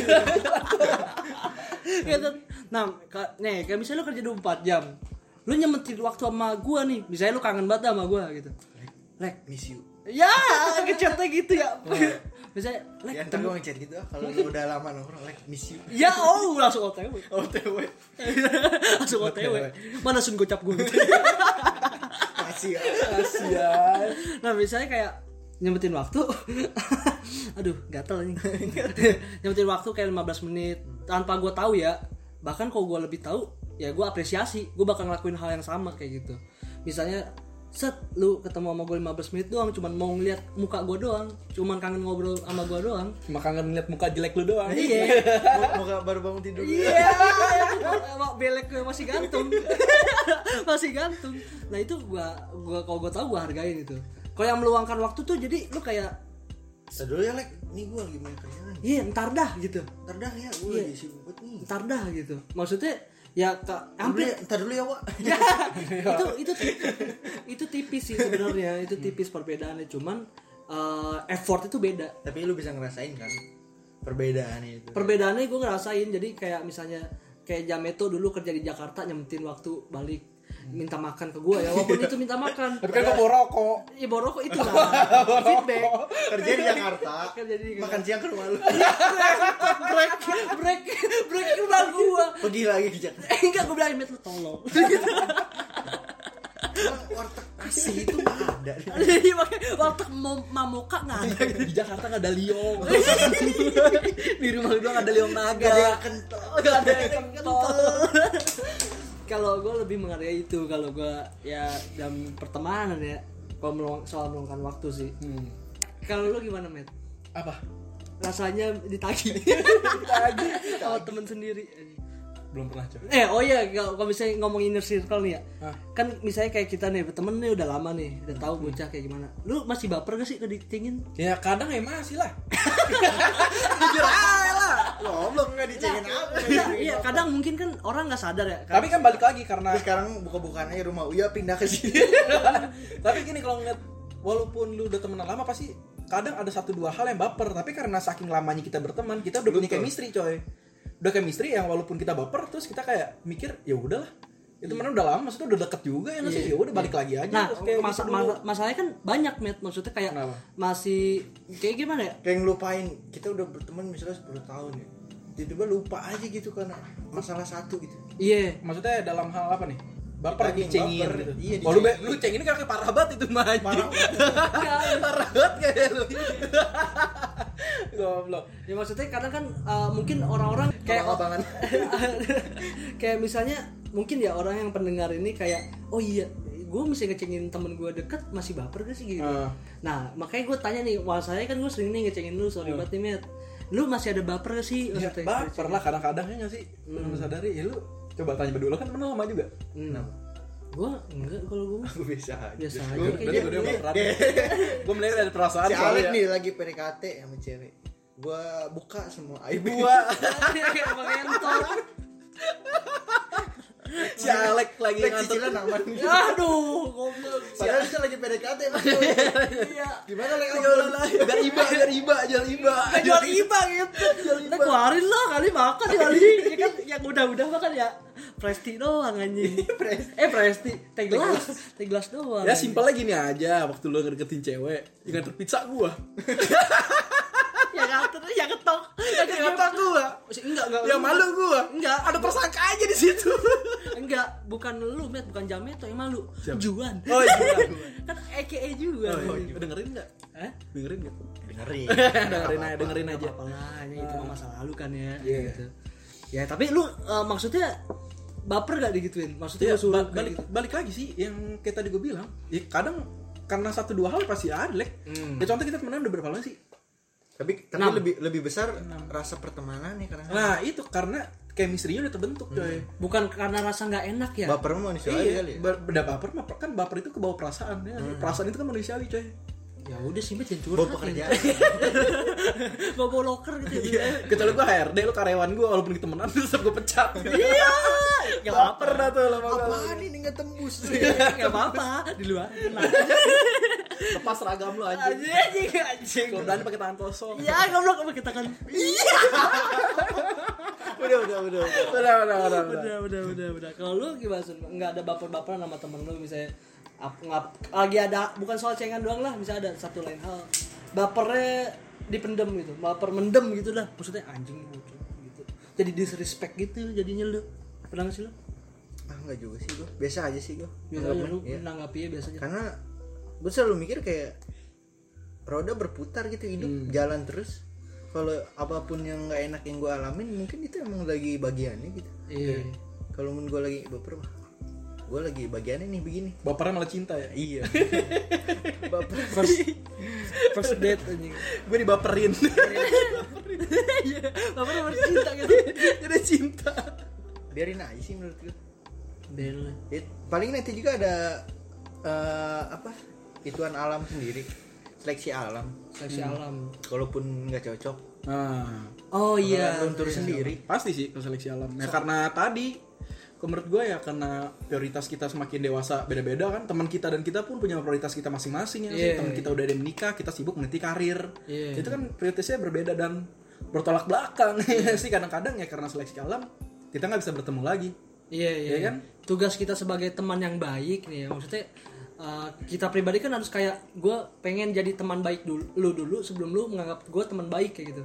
Gitu. Nah, ka- nih kayak misalnya lu kerja 24 jam. Lu nyemetin waktu sama gua nih. Misalnya lu kangen banget sama gua gitu. Lek, miss you ya ngechatnya gitu ya. Misalnya, Lek, ya ntar gue ngechat gitu kalau udah lama nongkrong like miss you. Ya oh langsung OTW. OTW. Langsung OTW. Mana sun gocap gue masih ya. Kasihan Nah misalnya kayak Nyempetin waktu. Aduh gatel nih. Nyempetin waktu kayak 15 menit Tanpa gue tahu ya. Bahkan kalau gue lebih tahu Ya gue apresiasi. Gue bakal ngelakuin hal yang sama kayak gitu. Misalnya Set lu ketemu sama gue 15 menit doang Cuman mau ngeliat muka gue doang. Cuman kangen ngobrol sama gue doang. Cuma kangen ngeliat muka jelek lu doang. Iya. Mau mau baru bangun tidur. Iya, belek gue masih gantung, masih gantung. Nah itu gua, gua kalau gua tahu gua hargain itu. Kalau yang meluangkan waktu tuh jadi lu kayak, Ntar dulu ya like nih gue lagi main kerjaan. Iya ntar dah gitu, ntar dah ya gue Iya. lagi sibuk nih. Ntar dah gitu. Maksudnya ya dulu hampir ya, ntar dulu ya Wak. Ya, itu itu itu tipis sih sebenarnya itu tipis perbedaannya cuman eh, effort itu beda. Tapi lu bisa ngerasain kan perbedaannya itu. Perbedaannya gue ngerasain jadi kayak misalnya kayak Jameto dulu kerja di Jakarta nyempetin waktu balik minta makan ke gue ya walaupun itu minta makan. Tapi kan gue mau rokok. ya bawa rokok itu. Lah feedback. Kerja di Jakarta jadi makan siang ke rumah lu. Break break break ke rumah gue pergi lagi ke Jakarta eh enggak gue bilang Met lu tolong. Warteg itu nggak ada. Jadi pakai warteg mau- mamoka nggak ada. Di Jakarta nggak ada liong. Di rumah gue nggak ada liong naga. nggak ada yang kental. Gak ada yang kental. Kalau gue lebih menghargai itu kalau gue ya dalam pertemanan ya kalau meluang- soal meluangkan waktu sih. Hmm. kalau lu gimana met? Apa? rasanya ditagih. Sama temen sendiri Belum pernah coy. eh oh iya kalau kalau misalnya ngomong inner circle nih ya. Hah? kan misalnya kayak kita nih berteman nih udah lama nih udah tahu bocah kayak gimana. Lu masih baper gak sih ke ditingin Ya kadang ya masih lah. jujur aja lah. Goblok nggak dicengin apa iya, iya kadang mungkin kan orang nggak sadar ya. Tapi kan balik lagi karena sekarang buka-bukaan aja rumah Uya pindah ke sini. Tapi gini kalau ngeliat walaupun lu udah temenan lama pasti kadang ada satu dua hal yang baper. Tapi karena saking lamanya kita berteman kita udah punya chemistry coy udah chemistry yang walaupun kita baper terus kita kayak mikir ya udahlah. Itu mana udah lama maksudnya udah deket juga ya nggak sih ya udah balik lagi aja nah terus kayak masa, gitu. dulu. masalahnya kan banyak met maksudnya kayak Kenapa? masih kayak gimana ya? Kayak ngelupain kita udah berteman misalnya 10 tahun ya. Tiba-tiba lupa aja gitu karena masalah satu gitu. Iya. Maksudnya dalam hal apa nih? Baper dicengin baper. gitu. Iya, oh, lu, lu cengin kayak parah banget itu mah Parah. parah banget kayak lu goblok. Ya maksudnya kadang kan uh, mungkin orang-orang kayak Abang-abangan. kayak misalnya mungkin ya orang yang pendengar ini kayak oh iya gue mesti ngecengin temen gue deket masih baper gak sih? Gitu. Ah. nah makanya gue tanya nih masalahnya kan gue sering nih ngecengin lu sorry banget nih lu masih ada baper gak sih? Ya, baper lah kadang-kadang ya nggak sih? Belum sadari ya lu coba tanya berdua kan temen lama juga? Hmm. Gue enggak kalau gue aku bisa aja. Biasa aja. Gue gitu. gue udah baperan Gue melihat dari perasaan si Alek nih lagi PDKT sama cewek. Gua buka semua. Aib Gua Emang entot. Si Alek lagi ngantuk. cicilan aman. Aduh goblok. Padahal kita lagi PDKT cewek. iya. Gimana lek? Biar iba, biar iba, jual iba. Jual iba gitu. Udah keluarin lah kali makan kali. Ya kan yang udah-udah makan ya Presti doang anjing. Eh Presti. Teh gelas. Teh gelas doang Ya simpel lagi nih aja Waktu lu ngedeketin cewek Yang nganter pizza gua. Yang ngatur Yang ketok. Yang nganter gua. Enggak enggak. Yang malu gua. Enggak. Ada persangka aja di situ Enggak Bukan lu Met Bukan Jameto yang malu Siapa? Juan Oh iya Kan EKE juga Oh, iya. Dengerin gak? Hah? Dengerin gak? dengerin dengerin aja, dengerin aja apa lah ini itu masa lalu kan ya Iya. gitu. ya tapi lu eh, maksudnya baper gak digituin Iya, maksudnya lu suruh ba- balik, gitu? balik lagi sih Yang kayak tadi gue bilang ya, Kadang karena satu dua hal pasti ada lek Hmm. Ya contoh kita temenan udah berapa lama sih? tapi tapi Enam. lebih lebih besar rasa pertemanan nih karena Nah itu karena chemistry-nya udah terbentuk coy. Bukan karena rasa nggak enak ya? Baper mah manusiawi kali Iya, ya? ber- beda baper mah kan baper itu ke bawah perasaan ya. Perasaan itu kan manusiawi coy. Ya udah sih jangan bawa curhat pekerjaan. bawa bawa loker gitu ya Kecuali gua HRD lu karyawan gua walaupun kita temenan terus gua pecat. iya. Ya baper dah tuh lama apaan ini nggak tembus? Nggak apa apa di luar. Lepas seragam lu anjing. anjing anjing Kalau berani pakai tangan kosong. ya goblok apa kita kan udah udah udah Udah, udah, udah, udah. udah. Udah udah udah kalau lu gimana nggak ada baper-baperan sama temen lu misalnya ap, ngap, lagi ada bukan soal cengan doang lah misalnya ada satu lain hal. Bapernya dipendem gitu baper mendem gitu lah. Maksudnya anjing gitu, gitu. jadi disrespect gitu jadinya lu. Pernah nggak sih lu? Ah nggak juga sih gua. Biasa aja sih gua. Biasa aja lu Iya. menanggapi ya biasanya karena gue selalu mikir kayak roda berputar gitu hidup jalan terus. Kalau apa pun yang nggak enak yang gue alamin mungkin itu emang lagi bagiannya gitu. Iya. Kalau menurut gue lagi baper mah gue lagi bagiannya nih begini. Bapernya malah cinta ya. iya. Baper. First first date anjing. Gue dibaperin. iya baper baper cinta gitu. Jadi cinta. biarin aja sih menurut gue Bel Ya, paling nanti juga ada eh, apa? Ituan alam sendiri. Seleksi alam. Seleksi alam. Kalaupun nggak cocok. Nah, oh iya. Luntur sendiri. Pasti sih ke seleksi alam. Ya karena tadi menurut gue ya karena prioritas kita semakin dewasa beda-beda kan teman kita dan kita pun punya prioritas kita masing-masing ya sih. Iya. teman kita udah ada yang menikah kita sibuk meniti karir Iya. itu kan prioritasnya berbeda dan bertolak belakang ya sih kadang-kadang ya karena seleksi alam kita nggak bisa bertemu lagi Iya iya Iya kan? Tugas kita sebagai teman yang baik nih ya maksudnya uh, kita pribadi kan harus kayak gue pengen jadi teman baik dulu lu dulu sebelum lu menganggap gue teman baik kayak gitu.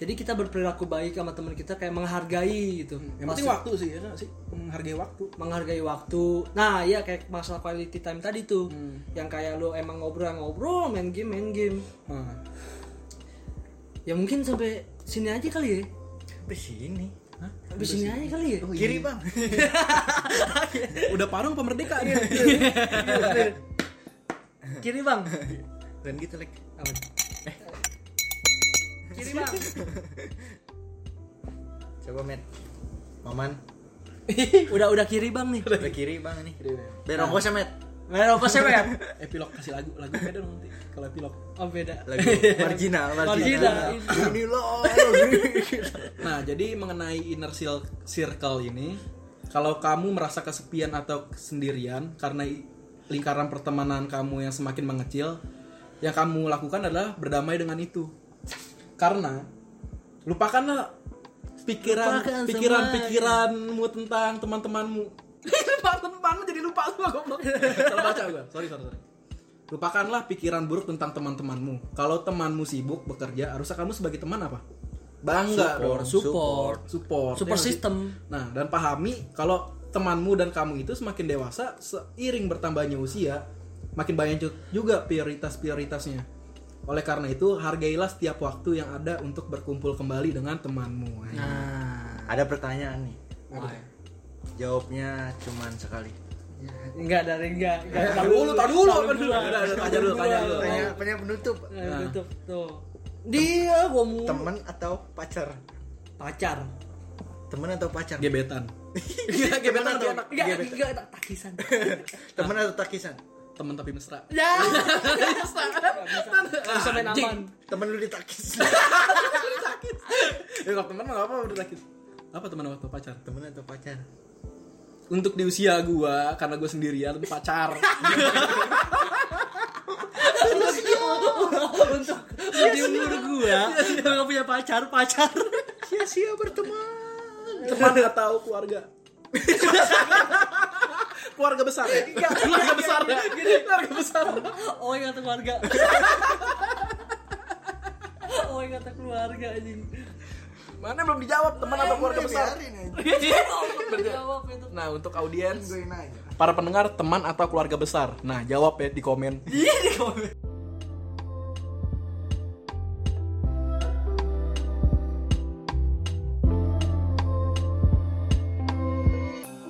Jadi kita berperilaku baik sama teman kita kayak menghargai gitu. Yang penting waktu sih ya nggak sih menghargai waktu. menghargai waktu. Nah, iya kayak masalah quality time tadi tuh. Yang kayak lu emang ngobrol-ngobrol, main game, main game. Nah, Ya mungkin sampai sini aja kali ya. Sampai sini. Sampai sini aja kali ya. Kiri bang. udah parung pemerdeka Iya, nih. Kiri, Bang. Dan gitu lek. Apa? Kiri, Bang. Coba met. Maman. udah udah kiri, Bang nih. Udah kiri bang ini. Biar ongkosnya met. Mana apa sih, Bang? epilog kasih lagu lagu beda dong nanti kalau epilog. Oh, beda. Lagu marginal. Marginal. Ini loh. Nah, jadi mengenai inner circle ini, kalau kamu merasa kesepian atau sendirian karena lingkaran pertemanan kamu yang semakin mengecil, yang kamu lakukan adalah berdamai dengan itu. Karena lupakanlah pikiran Lupakan pikiran semua. pikiranmu tentang teman-temanmu. lupa teman jadi lupa semua goblok. Salah baca gua. Sorry, sorry, sorry. Lupakanlah pikiran buruk tentang teman-temanmu. Kalau temanmu sibuk bekerja, harusnya kamu sebagai teman apa? Bangga dong Support. support Super ya system. nah dan pahami kalau temanmu dan kamu itu semakin dewasa seiring bertambahnya usia makin banyak ju- juga prioritas-prioritasnya oleh karena itu hargailah setiap waktu yang ada untuk berkumpul kembali dengan temanmu Nah, Ada pertanyaan nih. wah. Jawabnya cuman sekali. enggak dari enggak. enggak. Tahu dulu, tahu dulu, apa? Udah, tanya dulu, tanya dulu. Tanya, tanya penutup. Nah, tutup tuh. Dia gua mau Temen atau pacar? pacar. Temen atau pacar? gebetan Iya, gebetan tuh enak Enggak, enggak tak takisan. Temen atau takisan? Teman tapi mesra Ya. Bisa main aman. Temen lu ditakis. ya kalau teman mah apa udah sakit apa teman atau pacar Temen atau pacar? untuk di usia gua karena gua sendirian pacar Untuk di umur gua yang gak punya pacar, pacar. Sia-sia berteman. teman atau keluarga keluarga besar ya? Keluarga besar. Ya keluarga besar. Oh, yang kata keluarga. Oh, yang kata keluarga anjing. mana belum dijawab teman atau keluarga besar? nah untuk audiens para pendengar teman atau keluarga besar? Nah jawab ya di komen. Iya di komen.